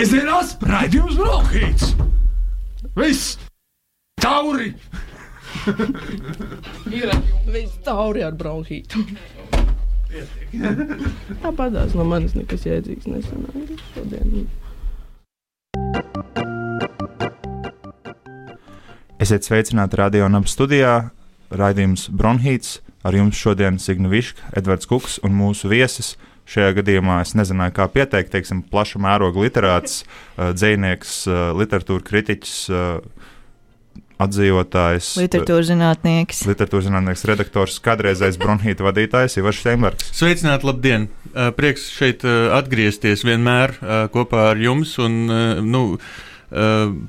Svētdienās raidījums Brokhīts! Viss! Tauri! Ir viss tauri ar bronhītu. Tāpatās no manis nekas jēdzīgs nesanāca šodien. Esiet sveicināti radio un ap studijā. Raidījums Bronhīts ar jums šodien Signa Viška, Edvards Kuks un mūsu viesis. Šajā gadījumā es nezināju, kā pieteikt, teiksim, plaša mēroga literāts, uh, dzinieks, uh, literatūra kritiķis, uh, atzīvotājs, Literatūras zinātnieks. literatūras zinātnieks, redaktors, kādreizējais Bronhīta vadītājs Ivars Steinbergs. Sveicināti, labdien! Prieks šeit atgriezties vienmēr kopā ar jums. Un, nu,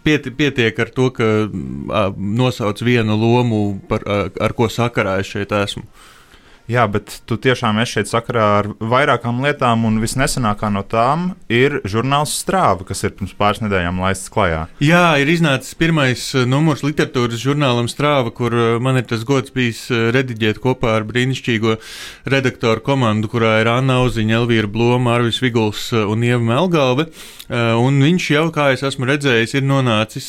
pieti- Pietiek ar to, ka uh, nosauc vienu lomu, par, ar ko sakarā es šeit esmu. Jā, bet tu tiešām esi šeit sakarā ar vairākām lietām, un visnesenākā no tām ir žurnāls Strāva, kas ir pirms pāris nedēļām laists klajā. Jā, ir iznācis pirmais uh, numurs literatūras žurnālam Strāva, kur uh, man ir tas gods bijis uh, rediģēt kopā ar brīnišķīgo redaktoru komandu, kurā ir Anna Uziņa, Elvīra Bloma, Arvis Viguls un Ieva Melgalve. Un viņš jau, kā es esmu redzējis, ir nonācis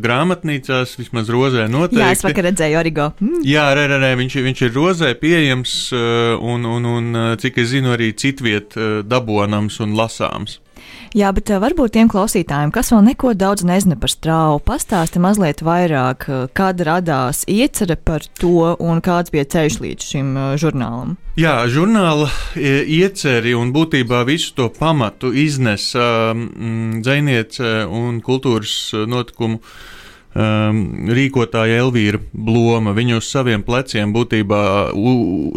grāmatnīcās, vismaz rozē noteikti. Jā, es vakar redzēju Origo. Mm. Jā, re, re, re, viņš, ir- viņš ir rozē pieejams, uh, un, un, un uh, cik es zinu, arī citviet uh, dabonams un lasāms. Jā, bet varbūt tiem klausītājiem, kas vēl neko daudz nezina par strāvu, pastāsti mazliet vairāk, kad radās iecerē par to un kāds bija ceļš līdz šim žurnālam. Jā, žurnāla e, ieceri un būtībā visu to pamatu iznesa mm, dziniece un kultūras notikumu um, rīkotāja Elvīra Bloma. Viņa uz saviem pleciem būtībā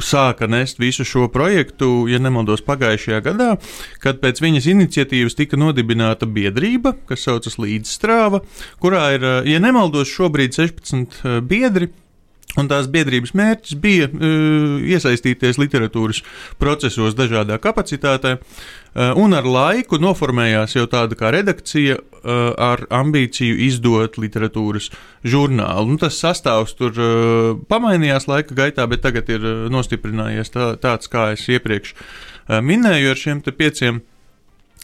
sāka nest visu šo projektu, ja nemaldos, pagājušajā gadā, kad pēc viņas iniciatīvas tika nodibināta biedrība, kas saucas Līdzstrāva, kurā ir, e, ja nemaldos, šobrīd 16 e, biedri. Un tās biedrības mērķis bija uh, iesaistīties literatūras procesos dažādā kapacitātē, uh, un ar laiku noformējās jau tāda kā redakcija uh, ar ambīciju izdot literatūras žurnālu. Nu, tas sastāvs tur uh, pamainījās laika gaitā, bet tagad ir uh, nostiprinājies tā, tāds, kā es iepriekš uh, minēju, ar šiem pieciem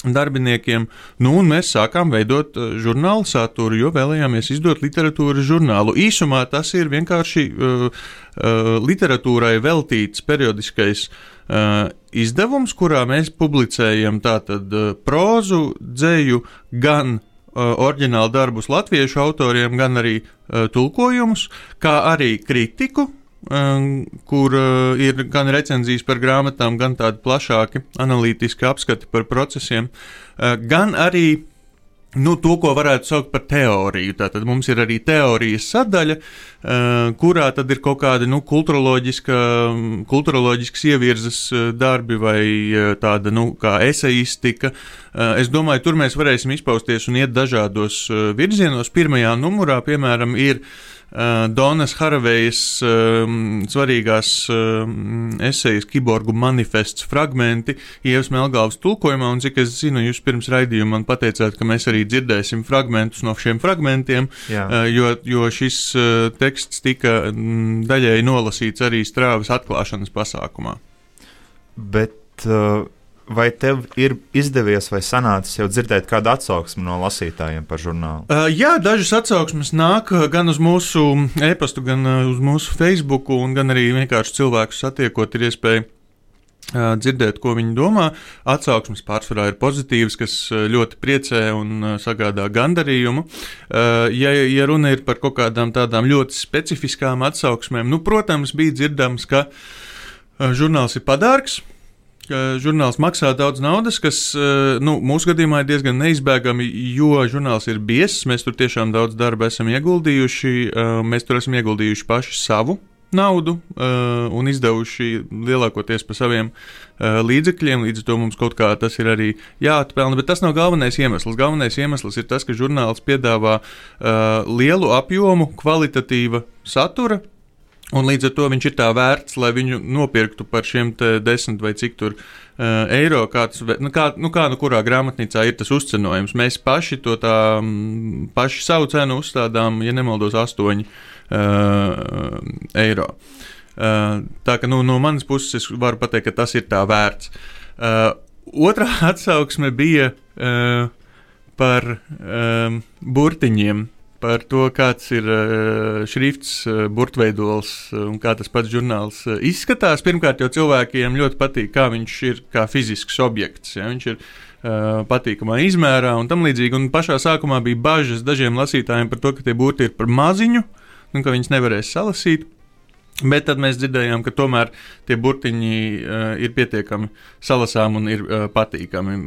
darbiniekiem. Nu, un mēs sākām veidot uh, žurnālu saturu, jo vēlējāmies izdot literatūras žurnālu. Īsumā tas ir vienkārši uh, uh, literatūrai veltīts periodiskais uh, izdevums, kurā mēs publicējam tātad uh, prózu, dzēju, gan uh, oriģinālu darbus latviešu autoriem, gan arī uh, tulkojumus, kā arī kritiku. Kur uh, ir gan recenzijas par grāmatām, gan tādi plašāki analītiski apskati par procesiem, uh, gan arī nu, to, ko varētu saukt par teoriju. Tātad mums ir arī teorijas sadaļa, uh, kurā tad ir kaut kādi nu, kultūroloģisks ievirzes darbi vai tāda nu, kā eseistika. Es domāju, tur mēs varēsim izpausties un iet dažādos virzienos. Pirmajā numurā, piemēram, ir Uh, Donas Haravejas um, svarīgās um, esejas kiborgu manifests fragmenti Ievas Melgāvas tulkojumā, un cik es zinu, jūs pirms raidījuma man pateicāt, ka mēs arī dzirdēsim fragmentus no šiem fragmentiem, Jā. jo, jo šis teksts tika mm, daļēji nolasīts arī strāvas atklāšanas pasākumā. Bet uh, vai tev ir izdevies vai sanācis jau dzirdēt kādu atsauksmi no lasītājiem par žurnālu? Uh, jā, dažas atsauksmes nāk uh, gan uz mūsu e-pastu, gan uh, uz mūsu Facebook, gan arī vienkārši cilvēkus satiekot, ir iespēja uh, dzirdēt, ko viņi domā. Atsauksmes pārsvarā ir pozitīvas, kas ļoti priecē un sagādā gandarījumu. Ja, ja runa ir par kaut kādām tādām ļoti specifiskām atsauksmēm, nu, protams, bija dzirdams, ka žurnāls ir padārgs. Ka Žurnāls maksā daudz naudas, kas uh, nu, mūsu gadījumā ir diezgan neizbēgami, jo žurnāls ir biezs. Mēs tur tiešām daudz darba esam ieguldījuši. uh, Mēs tur esam ieguldījuši paši savu naudu uh, un izdevuši lielākoties par saviem līdzekļiem. Līdz ar to mums kaut kā tas ir arī jāatpelna. Bet tas nav galvenais iemesls. Galvenais iemesls ir tas, ka žurnāls piedāvā lielu apjomu kvalitatīva satura. Un līdz ar to viņš ir tā vērts, lai viņu nopirktu par šiem desmit vai cik tur uh, eiro. Kā, tas, ve- nu, kā, nu, kā nu kurā grāmatnīcā ir tas uzcenojums. Mēs paši to tā, mm, paši savu cenu uzstādām, ja nemaldos, astoņi uh, eiro. Uh, tā ka nu, no manas puses es varu pateikt, ka tas ir tā vērts. Uh, otrā atsauksme bija uh, par um, burtiņiem. Par to, kāds ir uh, šrifts, uh, burtveidols uh, un kā tas pats žurnāls izskatās. Pirmkārt, jau cilvēkiem ļoti patīk, kā viņš ir kā fizisks objekts. Ja? Viņš ir patīkamā izmērā un tam līdzīgi. Un pašā sākumā bija bažas dažiem lasītājiem par to, ka tie burti ir par maziņu un ka viņas nevarēs salasīt. Bet tad mēs dzirdējām, ka tomēr tie burtiņi uh, ir pietiekami salasām un ir uh, patīkami.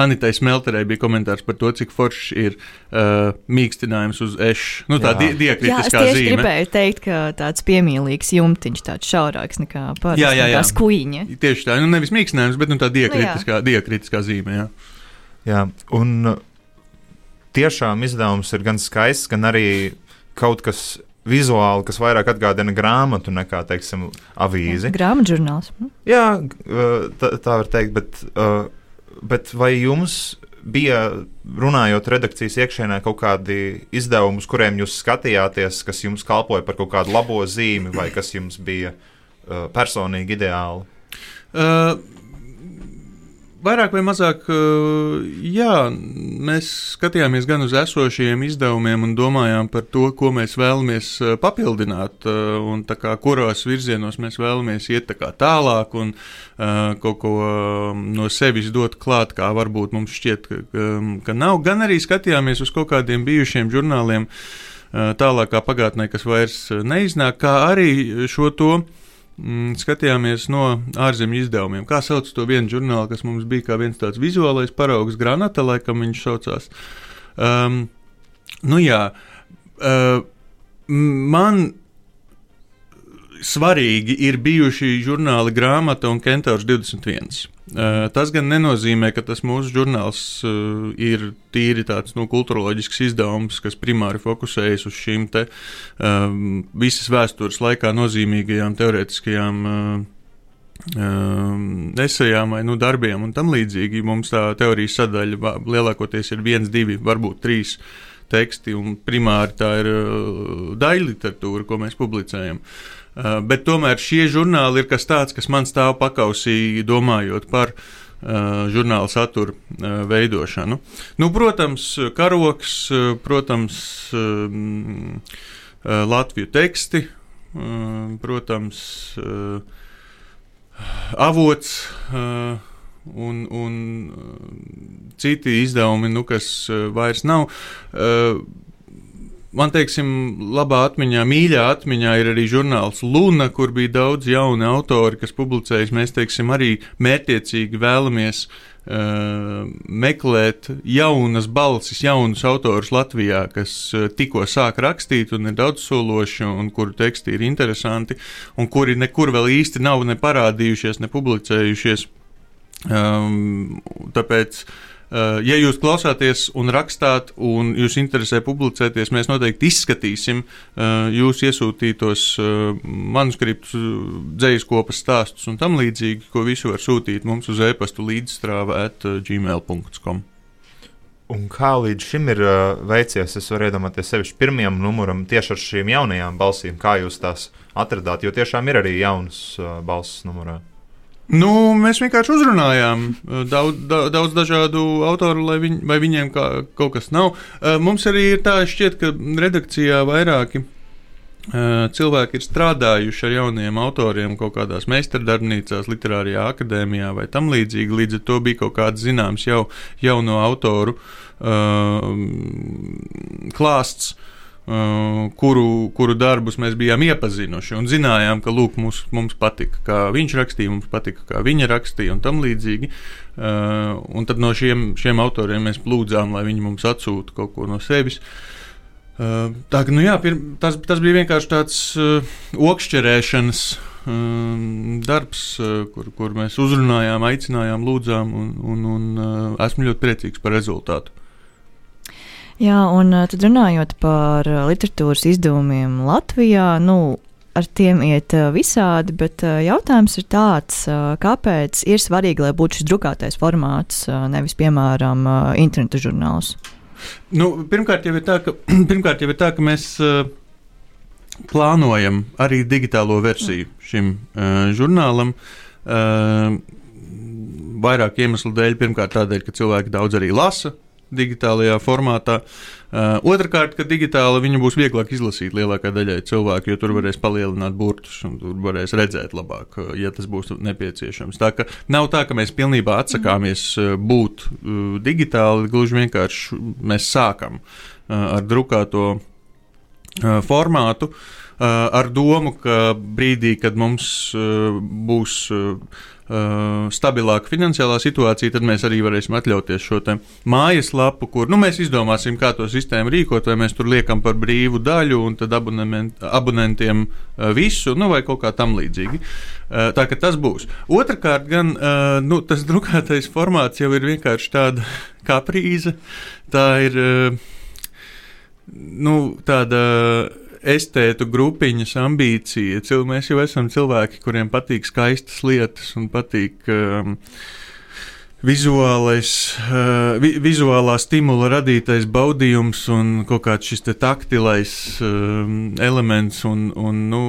Anitai Smelterei bija komentārs par to, cik foršs ir uh, mīkstinājums uz ešu. Nu, tā di diakritiskā jā, es zīme. gribēju teikt, ka tāds piemīlīgs jumtiņš, tāds šaurāks nekā parasti. Jā, jā, jā. Skuiņa. Tieši tā, nu nevis mīkstinājums, bet nu, tā diakritiskā, diakritiskā zīme. Jā. Jā, un tiešām izdevums ir gan skaists, gan arī kaut kas vizuāli, kas vairāk atgādina grāmatu nekā, teiksim, avīzi. Grāmatu žurnāls. Hm? Jā, tā, tā var teikt, bet, bet vai jums bija, runājot redakcijas iekšienē, kaut kādi izdevumi, uz kuriem jūs skatījāties, kas jums kalpoja par kaut kādu labo zīmi, vai kas jums bija personīgi ideāli? Uh, Vairāk vai mazāk, jā, mēs skatījāmies gan uz esošajiem izdevumiem un domājām par to, ko mēs vēlamies papildināt, un kā, kuros virzienos mēs vēlamies iet tā tālāk un kaut ko no sevis dot klāt, kā varbūt mums šķiet, ka, ka nav. Gan arī skatījāmies uz kaut kādiem bijušiem žurnāliem tālākā pagātnē, kas vairs neiznāk, kā arī šo to mm, skatījāmies no ārzemju izdevumiem. Kā sauc to vienu žurnālu, kas mums bija kā viens tāds vizuālais paraugs, granata, laikam viņš saucās. Um, nu jā, uh, man svarīgi ir bijuši žurnāli grāmata un Kentaurs 21. Uh, tas gan nenozīmē, ka tas mūsu žurnāls uh, ir tīri tāds nu, kultūroloģisks izdevums, kas primāri fokusējas uz šīm te, uh, visas vēstures laikā nozīmīgajām teorētiskajām uh, esejām vai nu, darbiem un tam līdzīgi. Mums tā teorijas sadaļa lielākoties ir viens, divi, varbūt trīs teksti, un primāri tā ir uh, daļa literatūra, ko mēs publicējam. Uh, bet tomēr šie žurnāli ir kas tāds, kas man stāv pakausī, domājot par uh, žurnāla satura uh, veidošanu. Nu, protams, karoks, protams, Latviju teksti, protams, avots. Un, un citi izdevumi, nu, kas vairs nav. Man teiksim, labā atmiņā, mīļā atmiņā ir arī žurnāls Luna, kur bija daudz jaunu autori, kas publicējas. Mēs teiksim, arī mērķiecīgi vēlamies uh, meklēt jaunas balsis, jaunus autorus Latvijā, kas uh, tikko sāk rakstīt un ir daudzsološi, un kuru teksti ir interesanti, un kuri nekur vēl īsti nav ne parādījušies, ne publicējušies. Um, tāpēc uh, ja jūs klausāties un rakstāt, un jūs interesē publicēties, mēs noteikti izskatīsim eh, jūsu iesūtītos eh, manuskriptus, dzīslu kopas stāstus un tam līdzīgi, ko visu var sūtīt mums uz e-pastu līdzstrāva at gmail.com. Un kā līdz šim ir uh, veicies, es varu iedomāties sevišķi pirmajam numuram tieši ar šīm jaunajām balsīm, kā jūs tās atradāt, jo tiešām ir arī jaunas uh, balss numurā. Nu, mēs vienkārši uzrunājām uh, daudz, daudz dažādu autoru, lai viņ, viņiem kā, kaut kas nav. Mums arī ir tā, šķiet, ka redakcijā vairāki cilvēki ir strādājuši ar jauniem autoriem kaut kādās meistardarbnīcās, literārijā akadēmijā vai tam līdzīgi. Līdz ar to bija kaut kāds zināms jau jauno autoru uh, klāsts. Uh, kuru, kuru darbus mēs bijām iepazinuši un zinājām, ka lūk, mums, mums patika, kā viņš rakstīja, mums patika, kā viņa rakstīja un tam līdzīgi. Uh, un tad no šiem, šiem autoriem mēs lūdzām, lai viņi mums atsūta kaut ko no sevis. Uh, tā, nu jā, pir, tas, tas bija vienkārši tāds okšķerēšanas darbs, kur, kur mēs uzrunājām, aicinājām, lūdzām, un, un, un esmu ļoti priecīgs par rezultātu. Jā, un tad runājot par literatūras izdevumiem Latvijā, nu, ar tiem iet visādi, bet jautājums ir tāds, kāpēc ir svarīgi, lai būtu šis drukātais formāts, nevis, piemēram, interneta žurnāls? Nu, pirmkārt, jau ir tā, ka, pirmkārt, jau ir tā, ka mēs uh, plānojam arī digitālo versiju šim uh, žurnālam. Uh, vairāk iemeslu dēļ. Pirmkārt, tādēļ, ka cilvēki daudz arī lasa digitālajā formātā. Uh, Otrakārt, ka digitāli viņu būs vieglāk izlasīt lielākajai daļai cilvēku, jo tur varēs palielināt burtus un tur varēs redzēt labāk, uh, ja tas būs nepieciešams. Tā ka nav tā, ka mēs pilnībā atsakāmies uh, būt uh, digitāli, gluži vienkārši mēs sākam uh, ar drukāto uh, formātu. Uh, ar domu, ka brīdī, kad mums uh, būs uh, stabilāka finansiālā situācija, tad mēs arī varēsim atļauties šo mājaslapu, kur nu, mēs izdomāsim, kā to sistēmu rīkot, vai mēs tur liekam par brīvu daļu un tad abonentiem uh, visu, nu, vai kaut kā tam līdzīgi. Uh, tā ka tas būs. Otrakārt, gan uh, nu, tas drukātais formāts jau ir vienkārši tāda kaprīze. Tā ir uh, nu, tāda estētu grupiņas ambīcija. Cil, mēs jau esam cilvēki, kuriem patīk skaistas lietas un patīk. Um, Vizuālais, uh, vi, vizuālā stimula radītais baudījums un kaut kāds šis taktilais um, elements. Un, un, nu,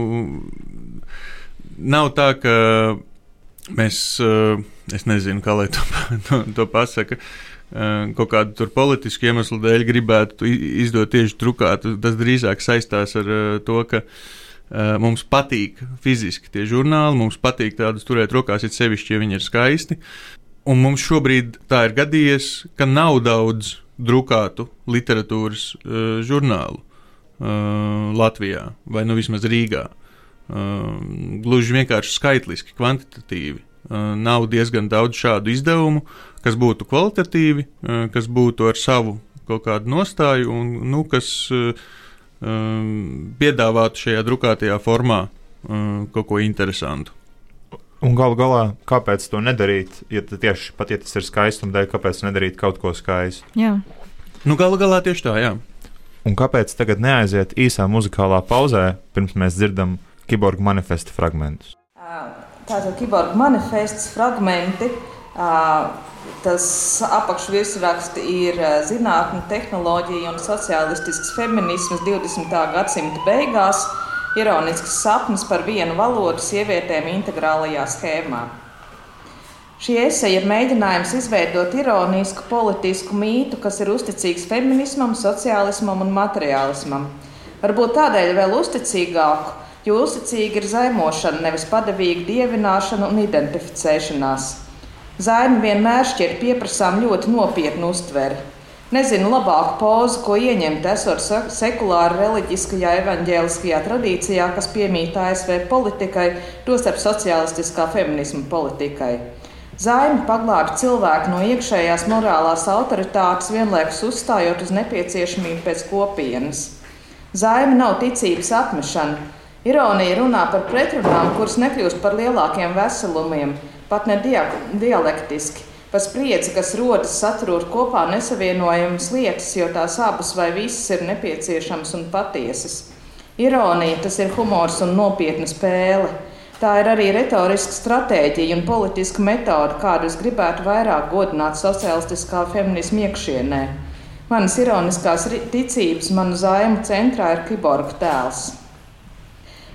nav tā, ka mēs, uh, es nezinu, kā lai to, to, to pasaka, uh, kaut kādu politisku iemeslu dēļ gribētu izdot tieši drukātu. Tas drīzāk saistās ar to, ka mums patīk fiziski tie žurnāli, mums patīk tādus turēt rokās, it sevišķi, ja viņi ir skaisti. Un mums šobrīd tā ir gadījies, ka nav daudz drukātu literatūras uh, žurnālu uh, Latvijā vai nu vismaz Rīgā. Uh, gluži vienkārši skaitliski, kvantitatīvi. Uh, nav diezgan daudz šādu izdevumu, kas būtu kvalitatīvi, uh, kas būtu ar savu kaut kādu nostāju un nu, kas uh, um, piedāvātu šajā drukātajā formā kaut ko interesantu. Un galu galā, kāpēc to nedarīt? Ja tieši pat ja tas ir skaistums dēļ, kāpēc nedarīt kaut ko skaistu? Jā, nu, galu galā tieši tā, jā. Un kāpēc tagad neaiziet īsā muzikālā pauzē, pirms mēs dzirdam kiborgu manifesta fragmentus? Tātad kiborgu manifests fragmenti. Tas apakšvirsraksts ir zinātnē, tehnoloģija un sociālistisks feminisms 20. gadsimta beigās. Ironisks sapnis par vienu valodu sievietēm integrālajā schēmā. Šī eseja ir mēģinājums izveidot ironisku politisku mītu, kas ir uzticīgs feminismam, sociālismam un materiālismam. Varbūt tādēļ vēl uzticīgāku, jo uzticīga ir zaimošana, nevis padavīga dievināšana un identificēšanās. Zaimi vienmēr šķiet pieprasām ļoti nopietnu uztveri. Nezinu labāku pozu, ko ieņemt, esot sekulāra, reliģiskajā, evaņģēliskajā tradīcijā, kas piemīt ASV politikai, tostarp sociālistiskā feminisma politikai. Zaimi paglāba cilvēku no iekšējās morālās autoritātes, vienlaikus uzstājot uz nepieciešamību pēc kopienas. Zaimi nav ticības atmešana, Ironija runā par pretrunām, kuras nekļūst par lielākiem veselumiem, pat ne dialektiski, par spriedzi, kas rodas saturot kopā nesavienojamas lietas, jo tās abas vai visas ir nepieciešamas un patiesas. Ironija tas ir humors un nopietna spēle. Tā ir arī retoriska stratēģija un politiska metode, kādu es gribētu vairāk godināt sociālistiskā feminisma iekšienē. Manas ironiskās ticības, manu zaimu centrā ir kiborga tēls.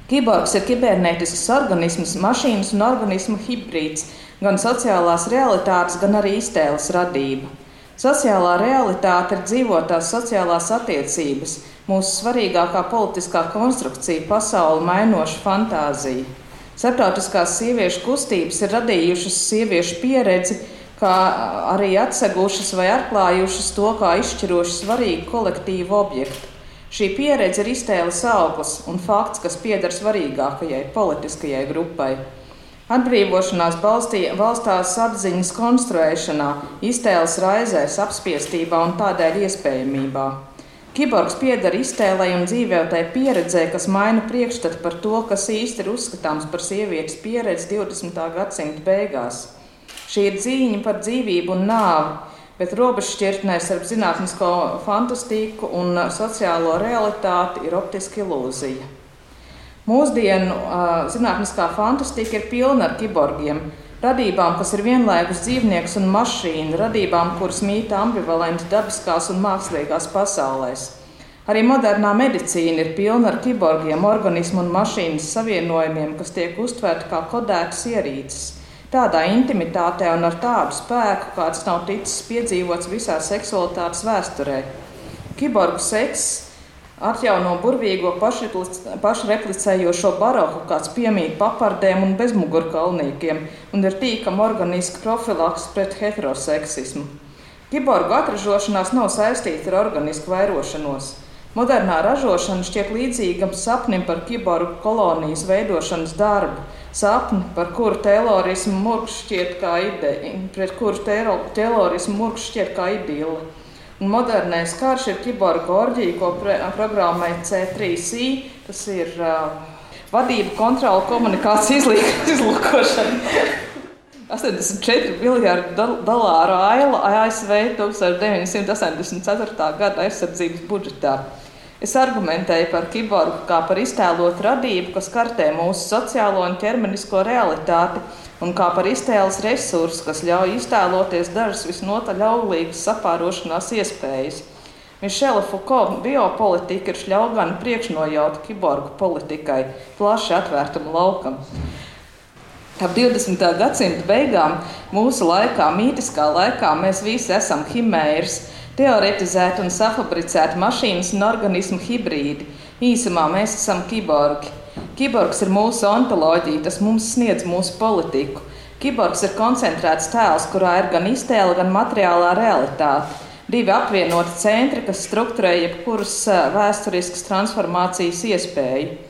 Kiborgs ir kibernetisks organisms, mašīnas un organismu hibrīds, gan sociālās realitātes, gan arī iztēles radība. Sociālā realitāte ir dzīvotās sociālās attiecības, mūsu svarīgākā politiskā konstrukcija, pasauli mainoša fantāzija. Startautiskās sieviešu kustības ir radījušas sieviešu pieredzi, kā arī atsegušas vai atklājušas to kā izšķiroši svarīgu kolektīvu objektu. Šī pieredze ir iztēles auglis un fakts, kas pieder svarīgākajai politiskajai grupai. Atbrīvošanās balstīja, balstās apziņas konstruēšanā, iztēles raizēs, apspiestībā un tādēļ iespējamībā. Kiborgs pieder iztēlei un dzīvētai pieredzē, kas maina priekšstatu par to, kas īsti ir uzskatāms par sievietes pieredzi 20. gadsimta beigās. Šī ir cīņa par dzīvību un nāvi, Bet robežšķirtnē starp zinātnisko fantastiku un sociālo realitāti ir optiska ilūzija. Mūsdienu uh, zinātniskā fantastika ir pilna ar kiborgiem, radībām, kas ir vienlaikus dzīvnieks un mašīna, radībām, kuras mīt ambivalenti dabiskās un mākslīgās pasaulēs. Arī modernā medicīna ir pilna ar kiborgiem, organismu un mašīnas savienojumiem, kas tiek uztverti kā kodētas ierīces Tādā intimitātē un ar tādu spēku, kāds nav ticis piedzīvots visā seksualitātes vēsturē. Kiborgu sekss atjauno burvīgo pašreplicējošo baroku, kāds piemīt papardēm un bezmugurkalniekiem, un ir tīkama organiska profilaks pret heteroseksismu. Kiborgu atražošanās nav saistīta ar organisku vairošanos. Modernā ražošana šķiet līdzīga sapnim par kiborgu kolonijas veidošanas darbu, sapni, par kuru terorismu murgs šķiet kā ideja, pret kuru terorismu murgs šķiet kā idila. Un modernais karš ir kiborgu orģija, ko programmē C3I. Tas ir uh, vadība, kontrola, komunikācija, izlūkošana. 84 miljardu dolāru aila ASV 1984. gada aizsardzības budžetā. Es argumentēju par kiborgu kā par iztēlotu radību, kas kartē mūsu sociālo un ķermenisko realitāti, un kā par iztēles resursu, kas ļauj iztēloties dažas visnotaļ auglīgas sapārošanās iespējas. Mišela Foucault biopolitika ir šļaugana priekšnojauta kiborgu politikai, plaši atvērtam laukam. Ap 20. gadsimta beigām, mūsu laikā, mītiskā laikā, mēs visi esam himēras, teoretizēti un safabricēti mašīnas un organismu hibrīdi. Īsumā mēs esam kiborgi. Kiborgs ir mūsu ontoloģija, tas mums sniedz mūsu politiku. Kiborgs ir koncentrēts tēls, kurā ir gan iztēle, gan materiālā realitāte. Divi apvienoti centri, kas strukturē jebkuras vēsturiskas transformācijas iespēju.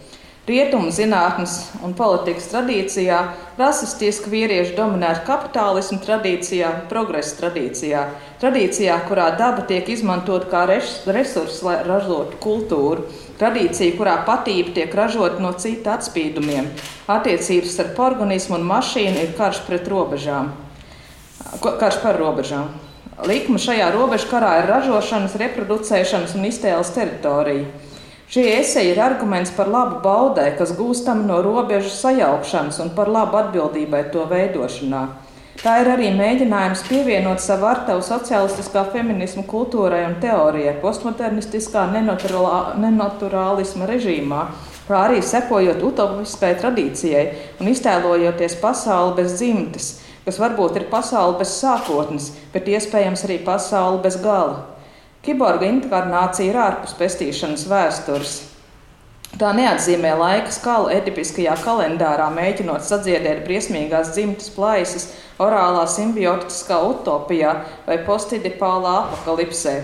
Rietumu zinātnes un politikas tradīcijā, rasistiski vīriešu dominēta kapitālismu tradīcijā, progresa tradīcijā, tradīcijā, kurā daba tiek izmantota kā resurss, lai ražotu kultūru, tradīcija, kurā patība tiek ražota no cita atspīdumiem. Attiecības starp organismu un mašīnu ir karš pret robežām, karš par robežām. Likme šajā robežu karā ir ražošanas, reproducēšanas un iztēles teritorija. Šie esēji ir arguments par labu baudē, kas gūstam no robežu sajaukšanas un par labu atbildībai to veidošanā. Tā ir arī mēģinājums pievienot savu artavu sociālistiskā feminismu kultūrai un teorijai, postmodernistiskā nenaturālisma režīmā, kā arī sekojot utopiskai tradīcijai un iztēlojoties pasauli bez dzimtes, kas varbūt ir pasaule bez sākotnes, bet iespējams arī pasaule bez gala. Kiborga inkarnācija ir ārpus pestīšanas vēstures. Tā neatzīmē laika skalu edipiskajā kalendārā, mēģinot sadziedēt briesmīgās dzimtas plaisas, orālā simbiotiskā utopijā vai postidipālā apakalipsē.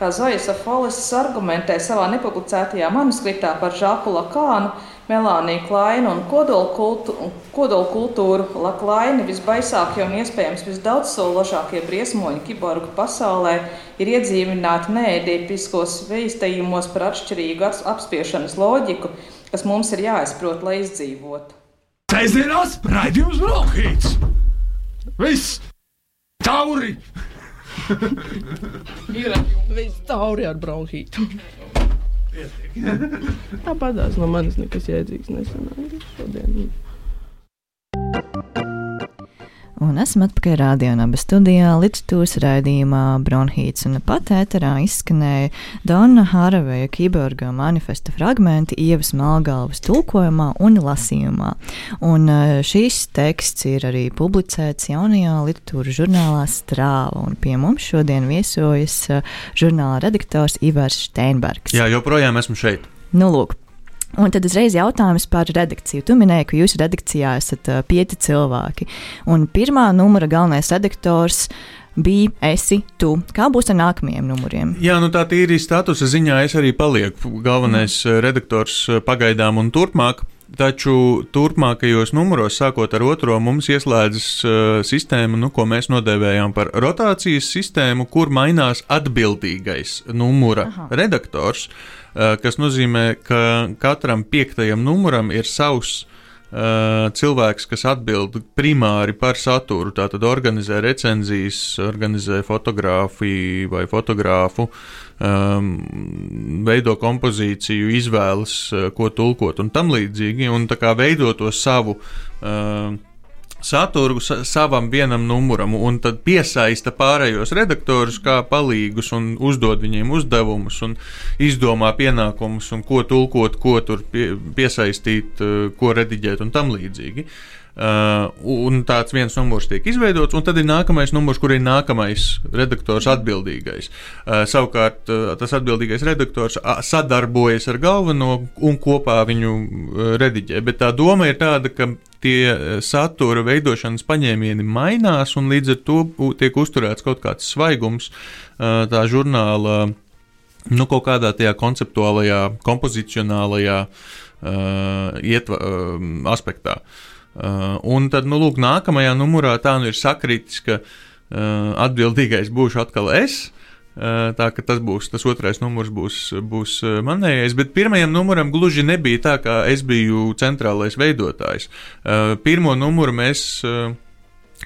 Kā Zoja Safolis argumentē savā nepublicētajā manuskriptā par Žāku Lakānu, Melāniju Klainu un kodolkultūru, kodol Laklaini visbaisākie un iespējams visdaudzsološākie briesmoņi kiborgu pasaulē ir iedzīvināti neēdīpiskos veistījumos par atšķirīgu apspiešanas loģiku, kas mums ir jāizprot, lai izdzīvotu. Sēdzienās raidījums Brokhīts! Viss! Tauri! Ir viss tauri ar bronhītu. Tāpatās no manis nekas jēdzīgs nesanāca šodien. Un esam atpakaļ rādījumā, studijā literatūras raidījumā Bronhīts. Un pat ēterā izskanēja Donna Haraveja Kiborga manifesta fragmenti Ievas Malgalvas tulkojumā un lasījumā. Un eh, šīs teksts ir arī publicēts jaunajā literatūras žurnālā Strāva. Un pie mums šodien viesojas eh, žurnāla redaktors Ivars Steinbergs. Jā, joprojām esmu šeit. Nu, lūk, Un tad uzreiz jautājums par redakciju. Tu minēji, ka jūsu redakcijā esat pieci cilvēki. Un pirmā numura galvenais redaktors bija esi tu. Kā būs ar nākamajiem numuriem? Jā, nu tā tīri statusa ziņā es arī palieku galvenais mm. redaktors pagaidām un turpmāk. Taču turpmākajos numuros, sākot ar otro, mums ieslēdzas uh, sistēma, nu, ko mēs nodēvējām par rotācijas sistēmu, kur mainās atbildīgais numura Aha. redaktors. Uh, kas nozīmē, ka katram piektajam numuram ir savs Uh, cilvēks, kas atbild primāri par saturu, tātad organizē recenzijas, organizē fotografiju vai fotogrāfu, um, veido kompozīciju, izvēlas, uh, ko tulkot un tam līdzīgi, un tā kā veido to savu uh, saturu savam vienam numuram, un tad piesaista pārējos redaktorus kā palīgus un uzdod viņiem uzdevumus, un izdomā pienākumus, un ko tulkot, ko tur pie, piesaistīt, eh, ko rediģēt un tam līdzīgi. Uh, un tāds viens numurs tiek izveidots, un tad ir nākamais numurs, kur ir nākamais redaktors atbildīgais. Uh, savukārt uh, tas atbildīgais redaktors sadarbojas ar galveno un kopā viņu rediģē. Bet tā doma ir tāda, ka tie satura veidošanas paņēmieni mainās, un līdz ar to tiek uzturēts kaut kāds svaigums uh, tā žurnāla. Nu, kaut kādā tajā konceptuālajā, kompozicionālajā uh, ietva, uh, aspektā. Uh, un tad, nu, lūk, nākamajā numurā tā nu ir sakritis, ka uh, atbildīgais būšu atkal es. Uh, tā ka tas būs tas otrais numurs, būs, būs uh, manējais. Bet pirmajam numuram gluži nebija tā, kā es biju centrālais veidotājs. Uh, pirmo numuru mēs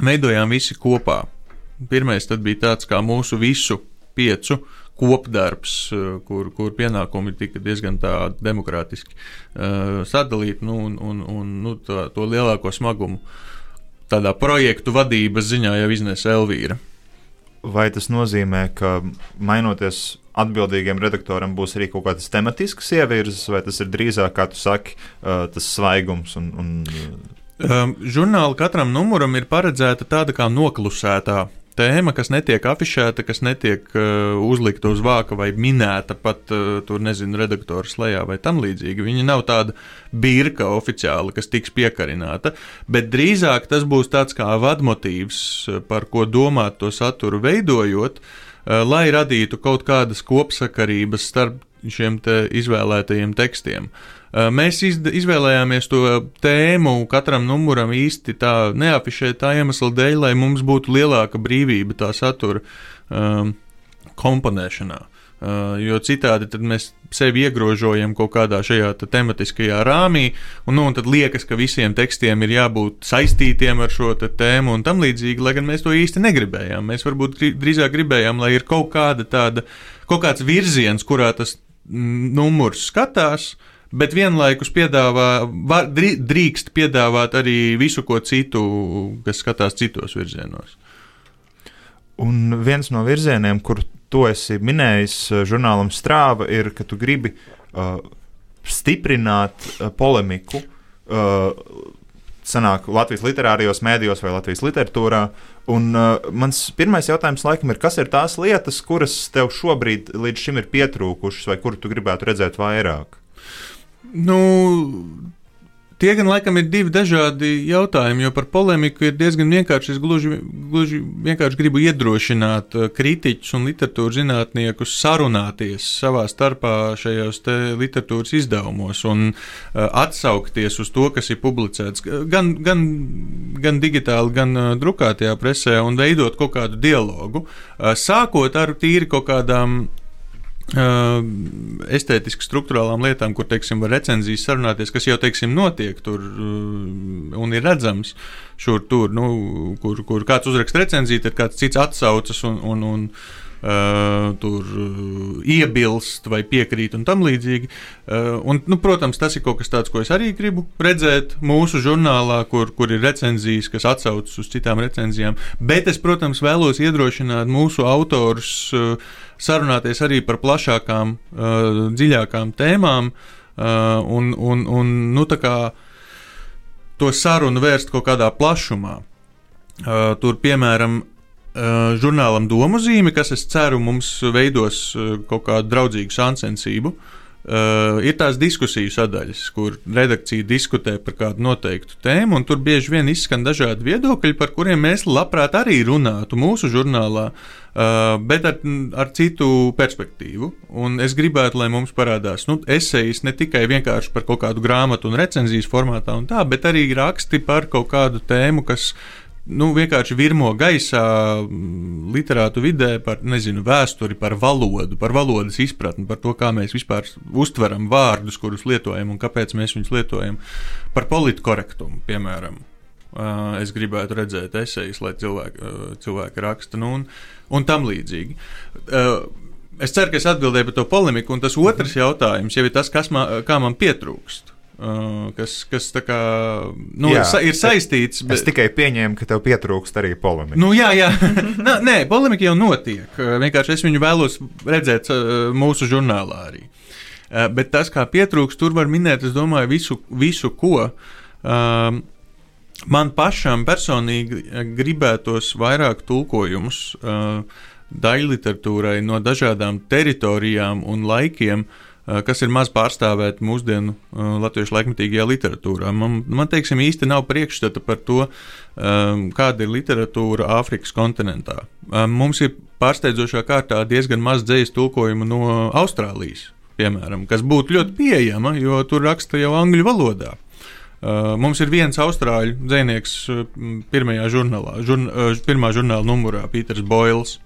veidojām visi kopā. Pirmais bija tāds kā mūsu visu piecu kopdarbs, eh, kur, kur pienākumi tika diezgan demokrātiski uh, sadalīti, nu, un, un, un nu, to, to lielāko smagumu tādā projektu vadības ziņā jau iznesa Elvīra. Vai tas nozīmē, ka mainoties atbildīgiem redaktoram būs arī kaut kādas tematiskas ievirzes, vai tas ir drīzāk, kā tu saki, uh, tas svaigums un, un Um, žurnāla katram numuram ir paredzēta tāda kā noklusētā tēma, kas netiek afišēta, kas netiek uh, uzlikta uz vāka vai minēta pat uh, tur, nezinu, redaktora slēgā vai tam līdzīgi. Viņa nav tāda birka oficiāli, kas tiks piekarināta, bet drīzāk tas būs tāds kā vadmotīvs, uh, par ko domāt to saturu veidojot, uh, lai radītu kaut kādas kopsakarības starp šiem te izvēlētajiem tekstiem. Uh, Eh, mēs izvēlējāmies to tēmu katram numuram īsti tā neafišēt tā iemesla dēļ, lai mums būtu lielāka brīvība tā satura um, komponēšanā. Uh, jo citādi mēs sevi iegrožojam kaut kādā šajā tematiskajā rāmī, un, nu, un tad liekas, ka visiem tekstiem ir jābūt saistītiem ar šo tēmu un tam līdzīgi, lai gan mēs to īsti negribējām. Mēs varbūt drīzāk gribējām, lai ir kaut kāda tāda, kaut kāds virziens, kurā tas numurs skatās, uh, bet vienlaikus piedāvā, var, drīkst piedāvāt arī visu ko citu, kas skatās citos virzienos. Un viens no virzieniem, kur to esi minējis eh, žurnālam Strāva, ir, ka tu gribi uh, stiprināt uh, polemiku. Uh, sanāk Latvijas literārijos mēdījos vai Latvijas literatūrā. Un, uh, mans pirmais jautājums, laikam, ir, kas ir tās lietas, kuras tev šobrīd līdz šim ir pietrūkušas, vai kur tu gribētu redzēt vairāk? Nu, Tie gan laikam ir divi dažādi jautājumi, jo par polemiku ir diezgan vienkārši. Es gluži, gluži vienkārši gribu iedrošināt uh, kritiķus un literatūras zinātniekus sarunāties savā starpā šajos literatūras izdevumos un uh, atsaukties uz to, kas ir publicēts gan, gan, gan digitāli, gan uh, drukātajā presē un veidot kaut kādu dialogu. Sākot ar tīri kaut kādām estētiski struktūrālām lietām, kur, teiksim, var recenzijas sarunāties, kas jau, teiksim, notiek tur un ir redzams šur tur, nu, kur, kur kāds uzraksta recenziju, tad kāds cits atsaucas un, un, un Uh, tur uh, iebilst vai piekrīt un tam līdzīgi. Uh, un, nu, protams, tas ir kaut kas tāds, ko es arī gribu redzēt mūsu žurnālā, kur, kur ir recenzijas, kas atsaucas uz citām recenzijām. Bet es, protams, vēlos iedrošināt mūsu autorus uh, sarunāties arī par plašākām, uh, dziļākām tēmām uh, un, un, un nu, to sarunu vērst kaut kādā plašumā. Uh, tur, piemēram, uh, žurnālam domu zīme, kas, es ceru, mums veidos uh, kaut kādu draudzīgu sāncensību. Uh, ir tās diskusiju sadaļas, kur redakcija diskutē par kādu noteiktu tēmu, un tur bieži vien izskan dažādi viedokļi, par kuriem mēs labprāt arī runātu mūsu žurnālā, uh, bet ar, ar citu perspektīvu. Un es gribētu, lai mums parādās nu, esejas ne tikai vienkārši par kaut kādu grāmatu un recenzijas formātā, un tā, bet arī raksti par kaut kādu tēmu, kas nu, vienkārši virmo gaisā mm, literātu vidē par nezinu, vēsturi, par valodu, par valodas izpratni, par to, kā mēs vispār uztveram vārdus, kurus lietojam un kāpēc mēs viņus lietojam, par politkorektumu, piemēram. Es gribētu redzēt esejas, lai cilvēki, cilvēki raksta, nu, un, un tam līdzīgi. Es ceru, ka es atbildēju par to polemiku, un tas otrs jautājums jau ir tas, kas man, man pietrūkst. Uh, kas, kas kā, nu, jā, ir saistīts. Bet... Es tikai pieņēmu, ka tev pietrūkst arī polemika. Nu, jā, jā. nā, nē, polemika jau notiek. Uh, vienkārši es viņu vēlos redzēt uh, mūsu žurnālā arī. Bet tas, kā pietrūkst, tur var minēt, es domāju, visu, visu ko. Um, man pašam personīgi gribētos vairāk tulkojumus daļliteratūrai no dažādām teritorijām un laikiem. Uh, kas ir maz pārstāvēti mūsdienu uh, latviešu laikmetīgajā literatūrā. Man, man teiksim, īsti nav priekšstata par to, um, kāda ir literatūra Āfrikas kontinentā. Um, mums ir pārsteidzošā kārtā diezgan maz dzīslu tulkojumu no Austrālijas, piemēram, kas būtu ļoti pieejama, jo tur raksta jau angļu valodā. Mums ir viens austrāļu dzinieks pirmajā žurnālā, žurn, pirmā žurnāla numurā, Pīters Boils.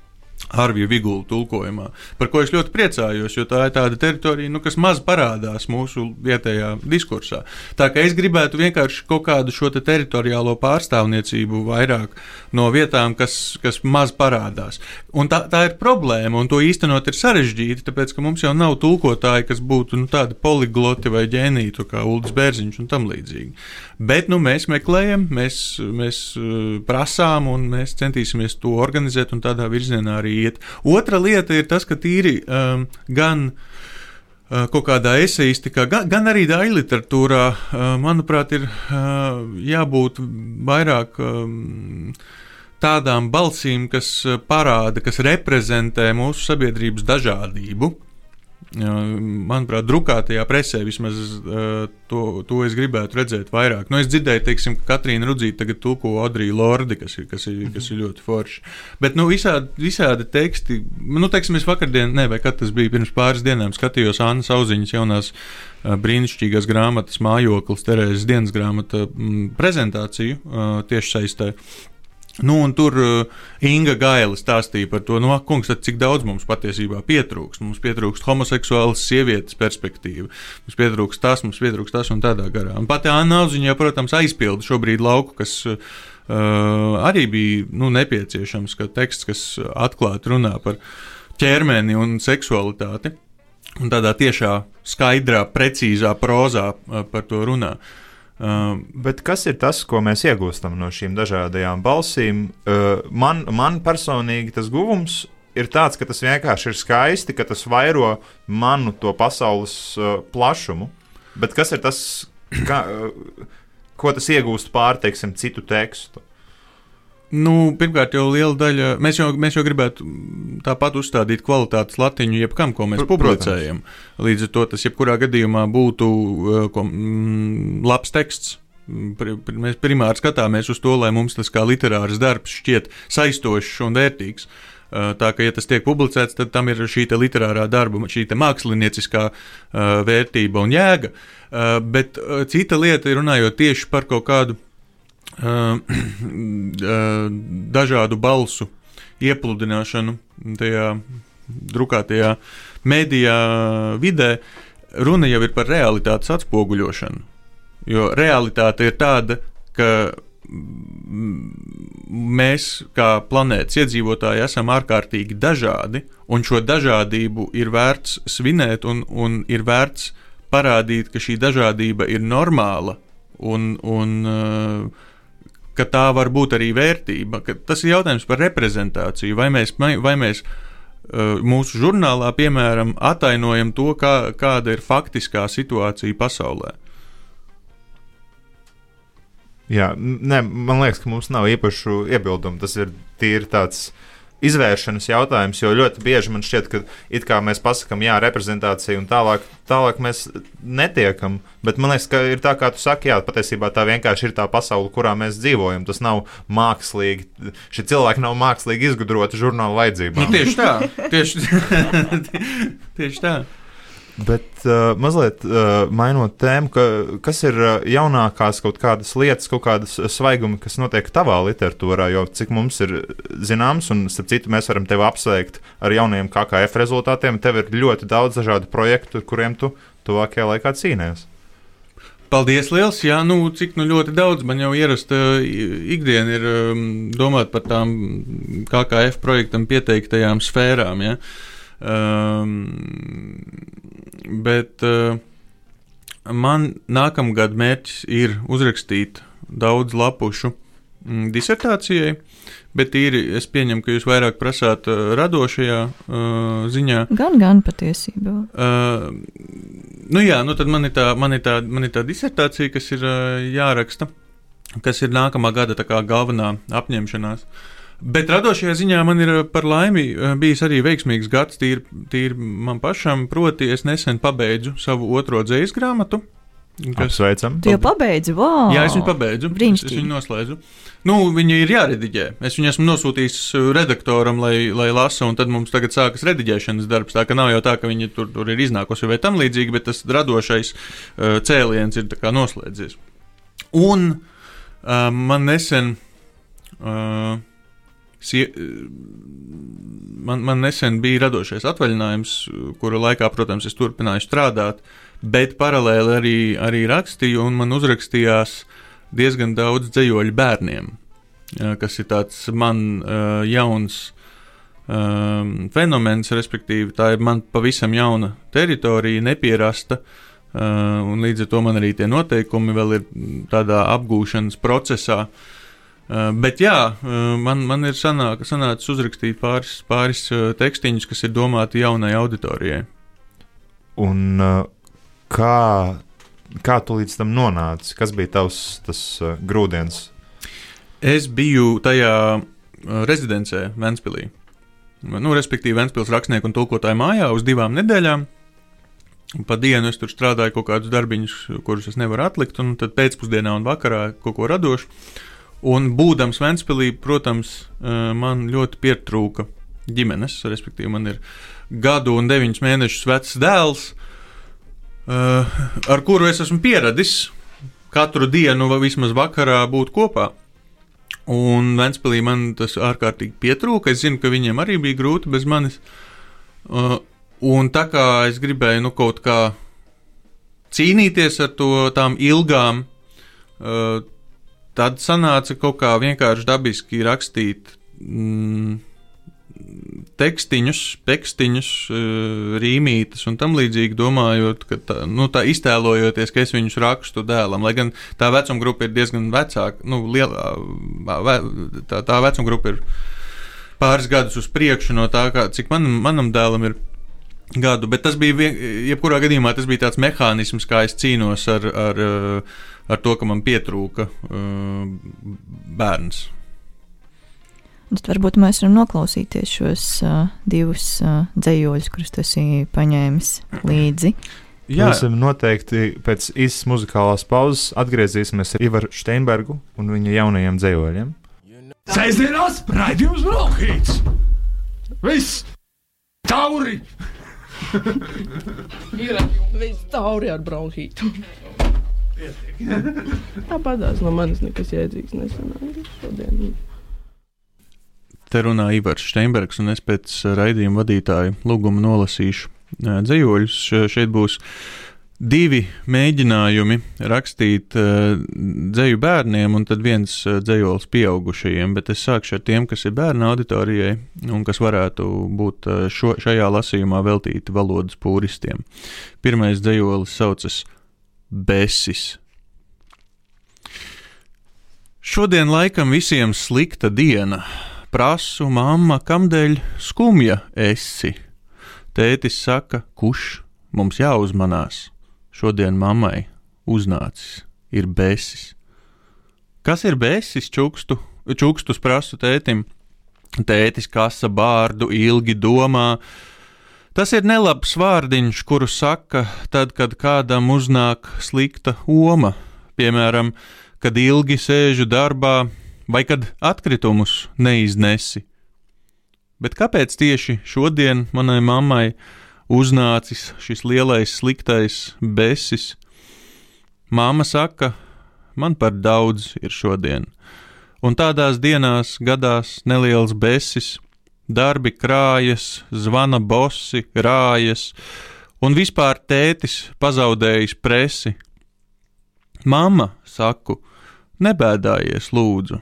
Arvija Vigula tulkojumā, par ko es ļoti priecājos, jo tā ir tāda teritorija, nu, kas maz parādās mūsu vietējā diskursā. Tā kā es gribētu vienkārši kaut kādu šo te teritoriālo pārstāvniecību vairāk no vietām, kas, kas maz parādās. Un tā, tā ir problēma, un to īstenot ir sarežģīti, tāpēc ka mums jau nav tulkotāji, kas būtu nu, tādi poligloti vai ģēnīti, kā Ulris Bērziņš un tam līdzīgi. Bet nu, mēs meklējam, mēs, mēs uh, prasām, un mēs centīsimies to organizēt un tādā virzienā arī iet. Otra lieta ir tas, ka tīri um, gan uh, kaut kādā eseistikā, gan, gan arī daļai literatūrā, uh, manuprāt, ir uh, jābūt vairāk. Um, Tādām balsīm, kas parāda, kas reprezentē mūsu sabiedrības dažādību, Manuprāt, drukātajā presē vismaz to, to es gribētu redzēt vairāk. Nu, es dzirdēju, teiksim, ka Katrīna Rudzīta tagad tulko Adriju Lordi, kas ir, kas ir, kas ir ļoti forši. Bet nu, visādi, visādi teksti, nu, teiksim, es vakardien, ne, vai kad tas bija pirms pāris dienām, skatījos Annas Auziņas jaunās brīnišķīgās grāmatas mājoklis, Terēzes dienas grāmata prezentāciju tieši saistē. Nu, un tur uh, Inga Gaila stāstīja par to, nu, kungs, cik daudz mums patiesībā pietrūkst. Mums pietrūkst homoseksuālas sievietes perspektīva, mums pietrūkst tas, mums pietrūkst tas un tādā garā. Un pati Anna Auziņā, protams, aizpilda šobrīd lauku, kas uh, arī bija nu, nepieciešams, ka teksts, kas atklāti runā par ķermeni un seksualitāti, un tādā tiešā, skaidrā, precīzā prozā uh, par to runā. Uh, Uh, bet kas ir tas, ko mēs iegūstam no šīm dažādajām balsīm? Uh, man, man personīgi tas guvums ir tāds, ka tas vienkārši ir skaisti, ka tas vairo manu to pasaules uh, plašumu. Bet kas ir tas, uh, ko tas iegūst pār, teiksim, citu tekstu? Nu, pirmkārt, jau liela daļa. Mēs jau, mēs jau gribētu tāpat uzstādīt kvalitātes latiņu jebkam, ko mēs publicējam. Līdz ar to tas jebkurā gadījumā būtu uh, ko, mm, labs teksts. Mēs primāri skatāmies uz to, lai mums tas kā literārs darbs šķiet saistošs un vērtīgs. Uh, tā kā, ja tas tiek publicēts, tad tam ir šī literārā darba, šī mākslinieciskā uh, vērtība un jēga. Bet cita lieta ir runājot tieši par kaut kādu dažādu balsu iepludināšanu tajā drukātajā mēdījā vidē, runa jau ir par realitātes atspoguļošanu. Jo realitāte ir tāda, ka mēs, kā planētas iedzīvotāji, esam ārkārtīgi dažādi, un šo dažādību ir vērts svinēt, un, un ir vērts parādīt, ka šī dažādība ir normāla un, un uh, ka tā var būt arī vērtība. Tas ir jautājums par reprezentāciju. Vai mēs, vai mēs uh, mūsu žurnālā, piemēram, atainojam to, kā, kāda ir faktiskā situācija pasaulē? Jā, ne, man liekas, ka mums nav īpašu iebildumu. Tas ir tīri tāds uh, izvēršanas jautājums, jo ļoti bieži man šķiet, ka it kā mēs pasakām, jā, reprezentācija un tālāk, tālāk mēs netiekam. Bet man liekas, ka ir tā, kā tu saki, jā, patiesībā tā vienkārši ir tā pasaule, kurā mēs dzīvojam. Tas nav mākslīgi, šie cilvēki nav mākslīgi izgudroti žurnāla vajadzībām. Nu, tieši tā, tieši, tieši tā. Bet uh, mazliet uh, mainot tēmu, ka, kas ir uh, jaunākās kaut kādas lietas, kaut kādas svaigumi, kas notiek tavā literatūrā, jo cik mums ir zināms, un starp citu mēs varam tevi apsveikt ar jauniem KKF rezultātiem, tev ir ļoti daudz dažādu projektu, kuriem tu tuvākajā laikā cīnīsies. Paldies, liels! Jā, nu, cik nu ļoti daudz man jau ierasta ikdiena ir um, domāt par tām KKF projektam pieteiktajām sfērām. Ja? Um, bet uh, man nākamgad mērķis ir uzrakstīt daudz lapušu mm, disertācijai. Bet īri es pieņemu, ka jūs vairāk prasāt uh, radošajā uh, ziņā. Gan, gan patiesībā. Uh, nu jā, nu tad man ir tā, man ir tā, man ir tā disertācija, kas ir uh, jāraksta. kas ir nākamā gada galvenā apņemšanās. Bet radošajā ziņā man ir par laimi eh, bijis arī veiksmīgs gads, tīri, tīri man pašam, proti, es nesen pabeidzu savu otro dzīslu grāmatu. Kas... Apsveicam. Tu jau pabeidzi, wow! Jā, es viņu pabeidzu. Es, es viņu noslēdzu. Nu, viņa ir jārediģē. Es viņu esmu nosūtījis redaktoram, lai, lai lasa, un tad mums tagad sākas rediģēšanas darbs. Tā ka nav jau tā, ka viņa tur, tur ir iznākusi vai tam līdzīgi, bet tas radošais uh, cēliens ir noslēdzies. Un uh, man nesen. Uh, man, man nesen bija radošais atvaļinājums, kura laikā, protams, es turpināju strādāt, bet paralēli arī, arī rakstīju, un man uzrakstījās diezgan daudz dzējoļu bērniem, kas ir tāds man uh, jauns um, fenomens, respektīvi, tā ir man pavisam jauna teritorija, nepierasta. Uh, un līdz ar to man arī tie noteikumi vēl ir tādā apgūšanas procesā. Uh, bet jā, uh, man, man ir sanāk, sanācis uzrakstīt pāris, pāris uh, tekstiņus, kas ir domāti jaunai auditorijai. Un kā, kā tu līdz tam nonāci? Kas bija tavs tas grūdienis? Es biju tajā rezidencē Ventspīlī. Nu, respektīvi, Ventspils rakstnieku un tulkotāju mājā uz divām nedēļām. Pa dienu es tur strādāju kaut kādus darbiņus, kurus es nevaru atlikt, un tad pēcpusdienā un vakarā kaut ko radošu. Un būdams Ventspīlī, protams, man ļoti pietrūka ģimenes. Respektīvi, man ir gadu un deviņus mēnešus vecs dēls, ar kuru es esmu pieradis katru dienu vai vismaz vakarā būt kopā. Un Ventspīlī man tas ārkārtīgi pietrūka. Es zinu, ka viņiem arī bija grūti bez manis. Un tā kā es gribēju nu, kaut kā cīnīties ar to tām ilgām tad sanāca kaut kā vienkārši dabiski rakstīt mm, tekstiņus, tekstiņus, uh, rīmītas un tam līdzīgi, domājot, ka tā, nu, tā iztēlojoties, ka es viņus rakstu dēlam. Lai gan tā vecuma grupa ir diezgan vecāka, nu, lielā, tā, tā vecuma grupa ir pāris gadus uz priekšu no tā, kā, cik man, manam dēlam ir. Gadu, bet tas bija, vien, jebkurā gadījumā, tas bija tāds mehānisms, kā es cīnos ar, ar uh, ar to, ka man pietrūka uh, bērns. Un tad varbūt mēs varam noklausīties šos uh, divus uh, dzējoļus, kurus tu esi paņēmis līdzi. Jā, mēs noteikti pēc īsas muzikālās pauzes atgriezīsimies ar Ivaru Steinbergu un viņa jaunajiem dzējoļiem. Sēžamās raidījums Bronhīts! Viss! Tauri! Ir viss tauri ar bronhītu. Tāpatās no manis nekas jēdzīgs nesanāca šodien. Te runā Ivars Steinbergs, un es pēc raidījuma vadītāja lūguma nolasīšu dzējoļus. Šeit būs divi mēģinājumi rakstīt dzēju bērniem, un tad viens dzējols pieaugušajiem, bet es sākšu ar tiem, kas ir bērnu auditorijai un kas varētu būt šo, šajā lasījumā veltīti valodas pūristiem. Pirmais dzējolis saucas besis. Šodien laikam visiem slikta diena. Prasu, mamma, kamdēļ skumja esi? Tētis saka, kurš mums jāuzmanās. Šodien mammai uznācis ir besis. Kas ir besis? Čukstu, čukstus prasu tētim. Tētis kasa bārdu, ilgi domā, Tas ir nelabs vārdiņš, kuru saka tad, kad kādam uznāk slikta oma, piemēram, kad ilgi sēžu darbā vai kad atkritumus neiznesi. Bet kāpēc tieši šodien manai mammai uznācis šis lielais sliktais besis? Māma saka, man par daudz ir šodien, un tādās dienās gadās neliels besis, darbi krājas, zvana bosi, rājas, un vispār tētis pazaudējis presi. Mama, saku, nebēdājies, lūdzu,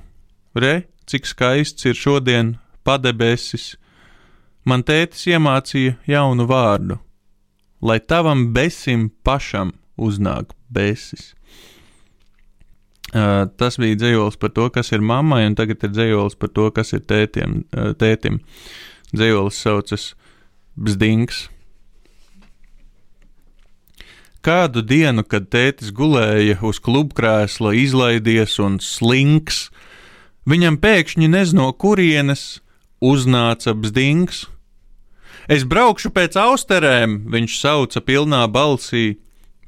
re, cik skaists ir šodien padebesis. Man tētis iemācīja jaunu vārdu, lai tavam besim pašam uznāk besis. Uh, tas bija dzējols par to, kas ir mammai, un tagad ir dzējols par to, kas ir tētiem, uh, tētim. Dzējolis saucas Bzdings. Kādu dienu, kad tētis gulēja uz klubkrēsla, izlaidies un slinks, viņam pēkšņi nezno kurienes uznāca bzdings. Es braukšu pēc austerēm, viņš sauca pilnā balsī.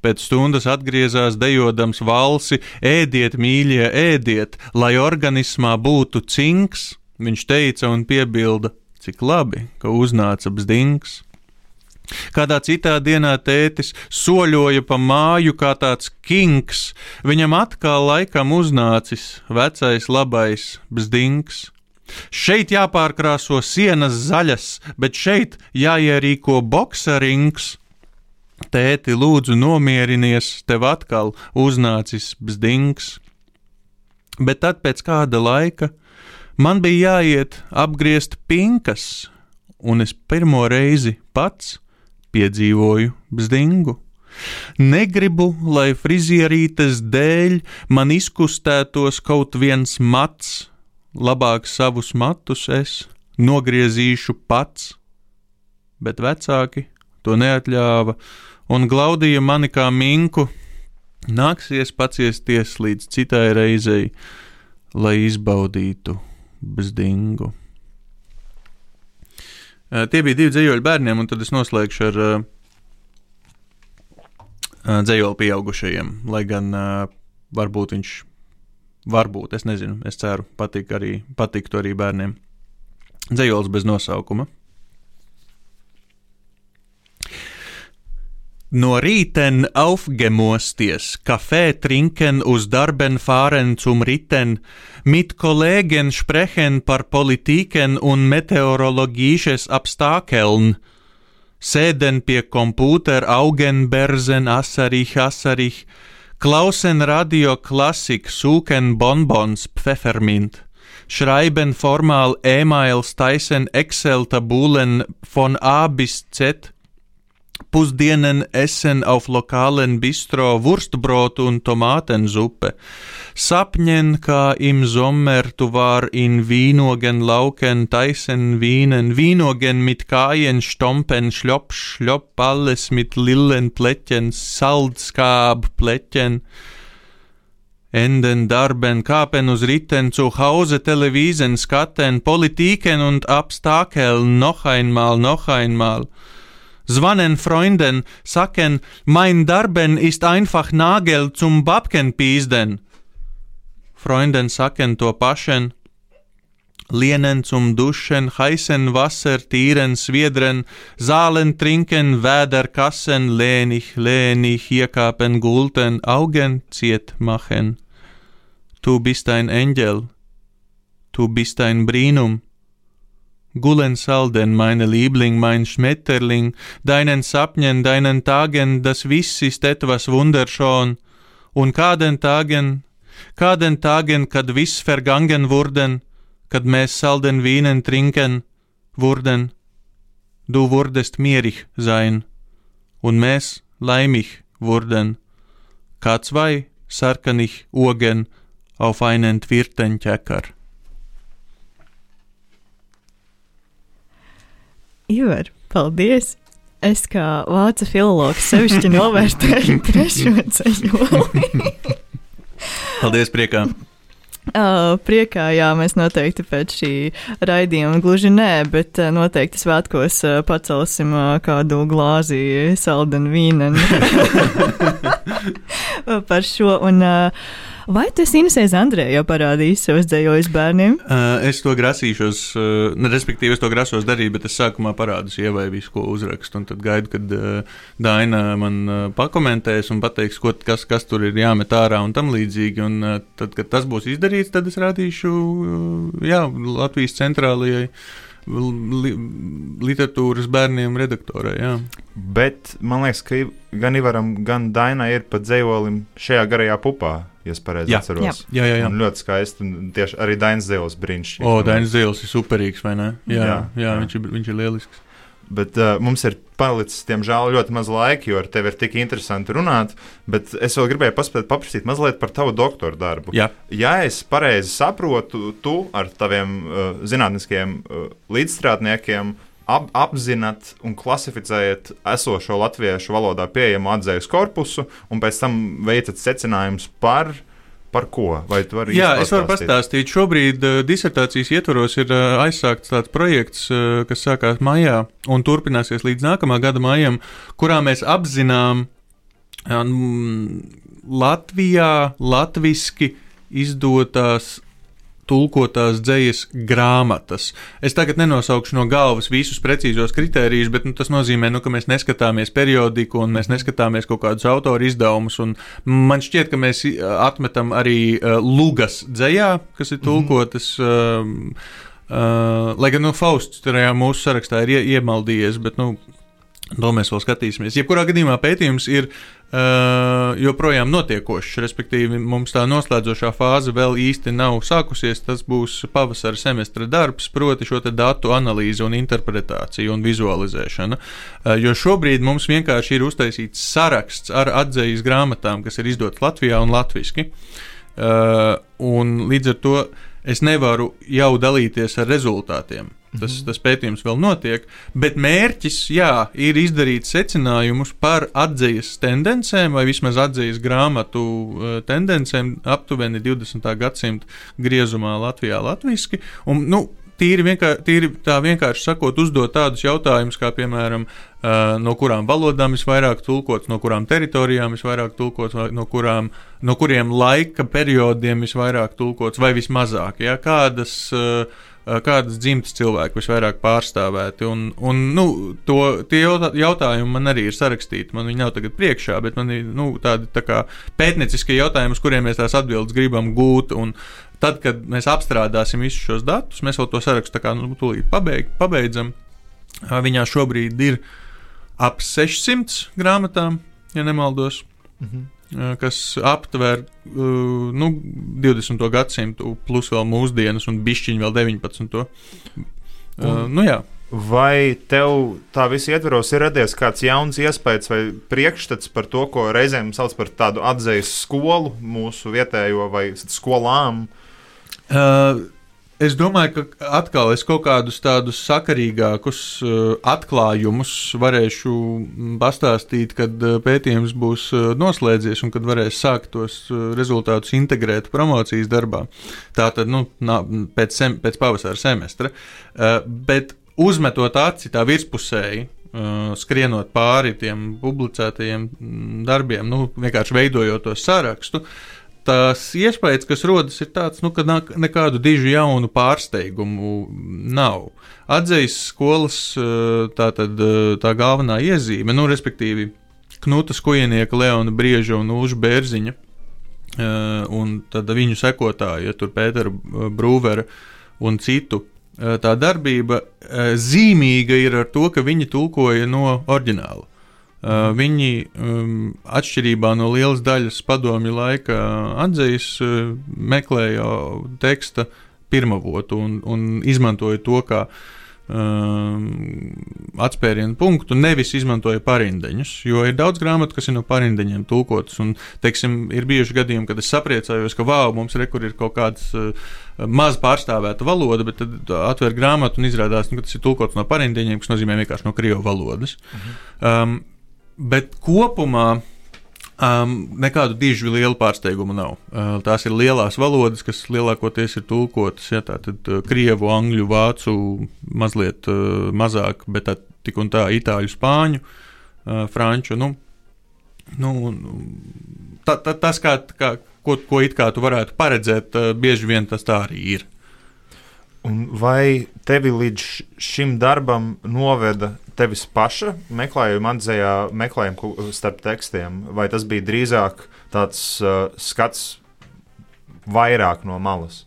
Pēc stundas atgriezās dejodams valsi: ēdiet, mīļie, ēdiet, lai organismā būtu cinks, viņš teica un piebilda, cik labi, ka uznāca bzdings. Kādā citā dienā tētis soļoja pa māju kā tāds kings, viņam atkal laikam uznācis vecais labais bzdings. Šeit jāpārkrāso sienas zaļas, bet šeit jāierīko bokserings. Tēti, lūdzu, nomierinies, tev atkal uznācis bzdings. Bet tad pēc kāda laika man bija jāiet apgriezt pinkas, un es pirmo reizi pats piedzīvoju bzdingu. Negribu, lai frizierītes dēļ man izkustētos kaut viens mats, labāk savus matus es nogriezīšu pats, bet vecāki to neatļāva un glaudīja mani kā minku. Nāksies paciesties līdz citai reizei, lai izbaudītu bzdingu. Uh, tie bija divi dzīsļi bērniem, un tad es noslēgšu ar uh, uh, dzīsļu pieaugušajiem. Lai gan uh, varbūt viņš, varbūt, es nezinu, es ceru, patīk arī, patiktu arī bērniem. Dzīslis bez nosaukuma. No rīten aufgemosties, kafē trinken uz darben fahren zum Ritten, mit Kollegen sprechen par Politiken un meteorologisches Abstakeln, sēden pie Computer Augen berzen asarich asarich, klausen Radio Klassik suchen Bonbons Pfeffermint, schreiben formal E-Mails, taisen Excel-Tabulen von A bis Z, Pusdienen essen auf lokalen Bistro Wurstbrot und Tomatensuppe. Sapnen, kā im Sommer tu war in Wienogen lauken, Tyson Wienen, Wienogen mit Kajen stompen, Schlopp, Schlopp, alles mit Lillenplättchen, Salzkab, Plättchen. Enden Darben, Kapen uz Ritten, zu Hause Televisen, Skatten, Politiken und Abstakeln, noch einmal, noch einmal. Zwannen Freunden, sacken, mein Darben ist einfach Nagel zum Babkenpiesden. Freunden sacken to paschen, Lienen zum Duschen, heißen Wasser, Tieren, Swiedren, Saalen trinken, Wäder kassen, lehnig, lehnig, Iekapen gulten, Augen ziet machen. Du bist ein Engel, du bist ein Brinum, Gullen Salden, meine Liebling, mein Schmetterling, deinen Sapnen, deinen Tagen, das Wiss ist etwas wunderschön, und kāden Tagen, kāden Tagen, kad viss vergangen wurden, kad mēs salden Wienen trinken, wurden, du wurdest mierig sein, und mēs laimig wurden, kā zwei sarkanig Ogen auf einen twirten Ivar, paldies! Es kā vācu filologs sevišķi novērtēju trešo ceļu. Paldies, priekā! Uh, priekā, jā, mēs noteikti pēc šī raidījuma gluži nē, bet uh, noteikti svētkos uh, pacelsim kādu glāzi saldenu vīnenu par šo. Un, uh, Vai esi Inesēs Andrē jau parādījis savus dzējojus bērniem? Uh, es to grasīšos, uh, ne, respektīvi, es to grasos darīt, bet es sākumā parādu sievai visu, ko uzrakstu, tad gaidu, kad uh, Daina man uh, pakomentēs un pateiks, ko, kas, kas tur ir jāmet ārā un tam līdzīgi. Un uh, tad, kad tas būs izdarīts, tad es rādīšu uh, jā, Latvijas centrālajai li, literatūras bērniem redaktorai. Jā. Bet man liekas, ka gan Ivaram, gan Dainai ir pat dzējolim šajā garajā pupā. Ja es pareizi Jā. atceros, Jā, jā, jā. Un ļoti skaisti. un Tieši arī Dainas Zēles brīnišķīgs. O, Dainis Zils ir superīgs, vai ne? Jā, jā, Jā, jā, jā. Viņš, ir, viņš ir lielisks. Bet uh, mums ir palicis, diemžēl, ļoti maz laika, jo ar tevi ir tik interesanti runāt. Bet es vēl gribēju paspēt, paprasīt mazliet par tavu doktora darbu. Jā. Ja es pareizi saprotu, tu ar taviem uh, zinātniskiem uh, līdzstrādniekiem ap, apzinat un klasificējat esošo latviešu valodā pieejamu atzīves korpusu, un pēc tam veicat secinājumus par. Par ko? Vai tu vari Jā, es varu pastāstīt? Šobrīd uh, disertācijas ietvaros ir uh, aizsākts tāds projekts, uh, kas sākās maijā un turpināsies līdz nākamā gada maijam, kurā mēs apzinām um, Latvijā latviski izdotās tulkotās dzējas grāmatas. Es tagad nenosaukšu no galvas visus precīzos kritērijus, bet nu, tas nozīmē, nu, ka mēs neskatāmies periodiku un mēs neskatāmies kaut kādus autoru izdevumus. Man šķiet, ka mēs atmetam arī uh, lugas dzējā, kas ir tulkotas. Mm uh, Uh, lai gan nu, Fausts tajā mūsu sarakstā ir ie, iemaldījies, bet nu, to mēs vēl skatīsimies. Jebkurā gadījumā pētījums ir Uh, joprojām notiekošs. Respektīvi, mums tā noslēdzošā fāze vēl īsti nav sākusies. Tas būs pavasara semestra darbs, proti, šo datu analīze, un interpretācija un vizualizēšana. Uh, jo šobrīd mums vienkārši ir uztaisīts saraksts ar atzīves grāmatām, kas ir izdotas Latvijā un latviešu. Uh, un līdz ar to es nevaru jau dalīties ar rezultātiem. Tas, mhm. tas pētījums vēl notiek, bet mērķis jā, ir izdarīt secinājumus par atzīves tendencēm, vai vismaz atzīves grāmatu uh, tendencēm aptuveni 20. gadsimta griezumā Latvijā latviešu. Nu, tīri, vienkār, tīri tā vienkārši sakot, uzdot tādus jautājumus, kā piemēram, uh, no kurām valodām visvairāk tulkots, no kurām teritorijām visvairāk tulkots, no, kurām, no kuriem laika periodiem visvairāk tulkots, vai vismazāk. Ja? Kādas uh, kādas dzimtas cilvēki visvairāk pārstāvēti. Un, un, nu, to, tie jautājumi man arī ir sarakstīti. Man viņi nav tagad priekšā, bet man ir nu, tādi tā kā pētnieciskie jautājumi, uz kuriem mēs tās atbildes gribam gūt. Un tad, kad mēs apstrādāsim visus šos datus, mēs jau to sarakstu nu, tūlīt pabeig, pabeidzam. Viņā šobrīd ir ap 600 grāmatām, ja nemaldos. Mhm kas aptver nu, 20. gadsimtu, plus vēl mūsdienas, un bišķiņu vēl 19. Uh, nu, jā. Vai tev tā visa ietvaros ir radies kāds jauns iespējas vai priekšstats par to, ko reizēm sauc par tādu atzīves skolu, mūsu vietējo vai skolām? Uh, Es domāju, ka atkal es kaut kādus tādus sakarīgākus uh, atklājumus varēšu pastāstīt, kad uh, pētījums būs uh, noslēdzies un kad varēs sākt tos rezultātus integrēt promocijas darbā. Tā tad nu, pēc, sem, pēc pavasara semestra. Bet uzmetot aci tā virspusēji, skrienot pāri tiem publicētajiem darbiem, nu, vienkārši veidojot to sarakstu. Uh, tas iespējas, kas rodas, ir tāds, nu, ka nekādu dižu jaunu pārsteigumu nav. Atzīst skolas tā, tad, tā galvenā iezīme, nu, respektīvi, Knuta Skujnieka, Leona Brieža un Ulža Bērziņa. Un tad viņu sekotāji, ja tur Pētera Brūvera un citu tā darbība zīmīga ir ar to, ka viņi tulkoja no oriģināla. Uh, viņi, um, atšķirībā no lielas daļas padomju laika atzīves, uh, meklēja teksta pirmavotu un, un izmantoja to kā um, atspērienu punktu, nevis izmantoja parindeņus. Jo ir daudz grāmatu, kas ir no parindeņiem tulkotas. Un, teiksim, ir bijuši gadījumi, kad es sapriecājos, ka wow, mums rekur ir kaut kāds. Uh, maz pārstāvēta valoda, bet tad atver grāmatu un izrādās, nu, ka tas ir tulkots no parindiņiem, kas nozīmē vienkārši no krievu valodas. Mhm. Um, Bet kopumā um, nekādu dižu lielu pārsteigumu nav. Uh, tās ir lielās valodas, kas lielākoties ir tulkotas. Ja, Tātad uh, krievu, angļu, vācu, mazliet uh, mazāk, bet tā, tik un tā itāļu, spāņu, uh, franču. Nu, nu, ta, ta, tas, kā, kā, ko, ko it kā tu varētu paredzēt, uh, bieži vien tas tā arī ir. Vai tevi līdz šim darbam noveda tevis paša meklējuma atzējā meklējumu starp tekstiem, vai tas bija drīzāk tāds uh, skats vairāk no malas?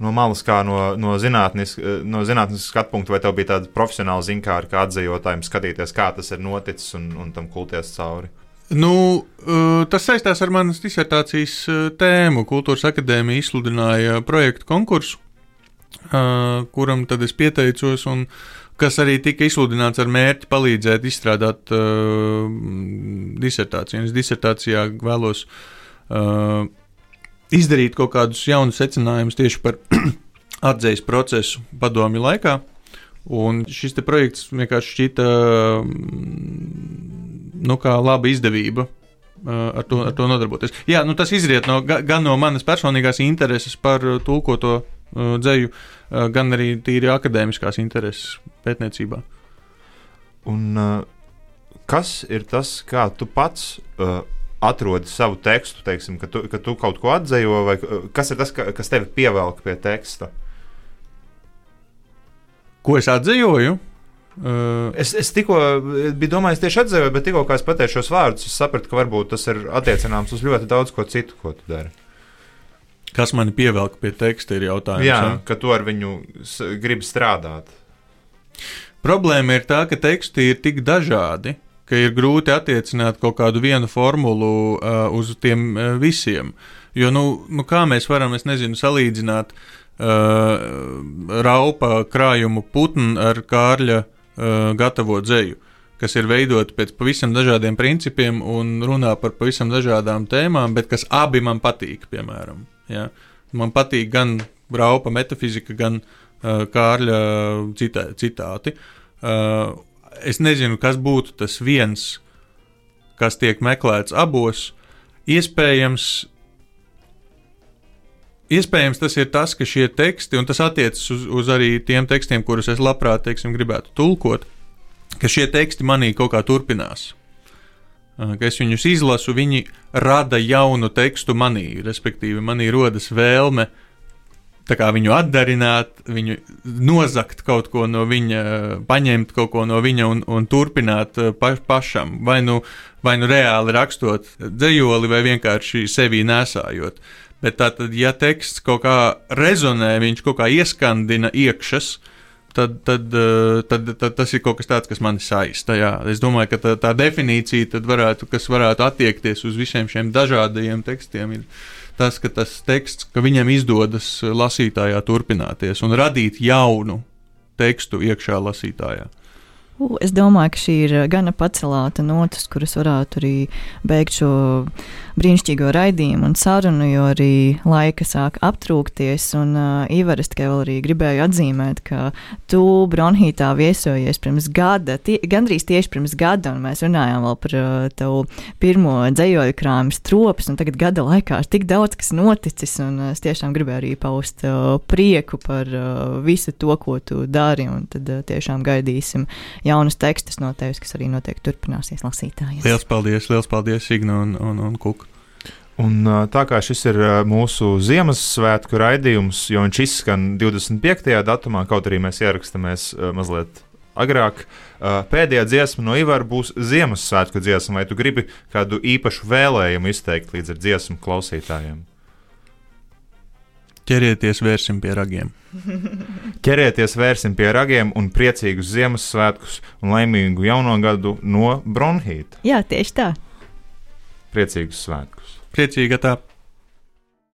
No malas, kā no, no zinātniskas uh, no zinātnis skatu punkta, vai tev bija tāda profesionāla zinkāra, kā atzējotājiem skatīties, kā tas ir noticis un, un tam kulties cauri? Nu, uh, tas saistās ar manas disertācijas uh, tēmu. Kultūras akadēmija izsludināja projektu konkursu, kuram tad es pieteicos, un kas arī tika izsludināts ar mērķi palīdzēt izstrādāt disertāciju. Es disertācijā vēlos izdarīt kaut kādus jaunus secinājumus tieši par atzīves procesu padomju laikā. Un šis projekts vienkārši šķita mm, nu, laba izdevība. uh, Ar to, ar to nodarboties. Jā, nu tas izriet no, ga- gan no manas personīgās intereses par uh, tulkoto uh, dzēju, uh, gan arī tīri akadēmiskās intereses pētniecībā. Un, uh, kas ir tas, kā tu pats uh, atrodi savu tekstu, teiksim, ka, tu, ka tu kaut ko atzējo, vai uh, kas ir tas, ka, kas tevi pievelk pie teksta? Ko es atzējoju? Uh, Es, es tikko biju domājis tieši atzējoju, bet tikko es pateicu šos vārdus, es sapratu, ka varbūt tas ir attiecināms uz ļoti daudz ko citu, ko tu dari. kas mani pievelk pie teksta, ir jautājums. Jā, ja? ka tu ar viņu gribi strādāt. Problēma ir tā, ka teksti ir tik dažādi, ka ir grūti attiecināt kaut kādu vienu formulu uh, uz tiem uh, visiem. Jo, nu, nu, kā mēs varam, es nezinu, salīdzināt uh, raupa krājumu putnu ar Kārļa uh, gatavo dzēju, kas ir veidota pēc pavisam dažādiem principiem un runā par pavisam dažādām tēmām, bet kas abi man patīk, piemēram. Ja? Man patīk gan raupa metafizika, gan uh, Kārļa citā, citāti. Uh, es nezinu, kas būtu tas viens, kas tiek meklēts abos. Iespējams, iespējams tas ir tas, ka šie teksti, un tas attiecas uz, uz arī tiem tekstiem, kurus es labprāt teiksim, gribētu tulkot, ka šie teksti manī kaut kā turpinās. Uh, Ka es viņus izlasu, viņi rada jaunu tekstu manī, respektīvi, manī rodas vēlme viņu atdarināt, viņu nozagt kaut ko no viņa, paņemt kaut ko no viņa un, un turpināt uh, pa, pašam. Vai nu, vai nu reāli rakstot dzējoli, vai vienkārši sevi nesājot. Bet tā tad, ja teksts kaut kā rezonē, viņš kaut kā ieskandina iekšas, tad, tad, uh, tad, tad tas ir kaut kas tāds, kas mani saista. Jā. Es domāju, ka tā, tā definīcija, tad varētu, kas varētu attiekties uz visiem šiem dažādajiem tekstiem, ir tas, ka tas teksts, ka viņam izdodas lasītājā turpināties un radīt jaunu tekstu iekšā lasītājā. U, Es domāju, ka šī ir gana pacelāta notis, kuras varētu arī beigt šo brīnišķīgo raidījumu un sarunu, jo arī laika sāk aptrūkties. Un, uh, Ivar, es tikai vēl arī gribēju atzīmēt, ka tu Bronhītā viesojies pirms gada, tie, gandrīz tieši pirms gada, un mēs runājām vēl par uh, tavu pirmo dzējoļu krājumu stropes, un tagad gada laikā ir tik daudz, kas noticis, un uh, es tiešām gribēju arī paust uh, prieku par uh, visu to, ko tu dari, un tad uh, tiešām gaidīsim jaunus tekstus no tevis, kas arī noteikti turpināsies lasītājiem. Lielas paldies, liels paldies, Igna un, un, un Kuka. Un, tā kā šis ir mūsu Ziemassvētku raidījums, jo viņš izskan 25. datumā, kaut arī mēs ierakstāmies ā, mazliet agrāk, pēdējā dziesma no Ivara būs Ziemassvētku dziesma. Vai tu gribi kādu īpašu vēlējumu izteikt līdz ar dziesmu klausītājiem? Ķerieties, vērsim pie ragiem. Ķerieties, vērsim pie ragiem un priecīgus Ziemassvētkus un laimīgu jauno gadu no Bronhīta. Jā, tieši tā. Priecīgus svētkus! Priecīga tā!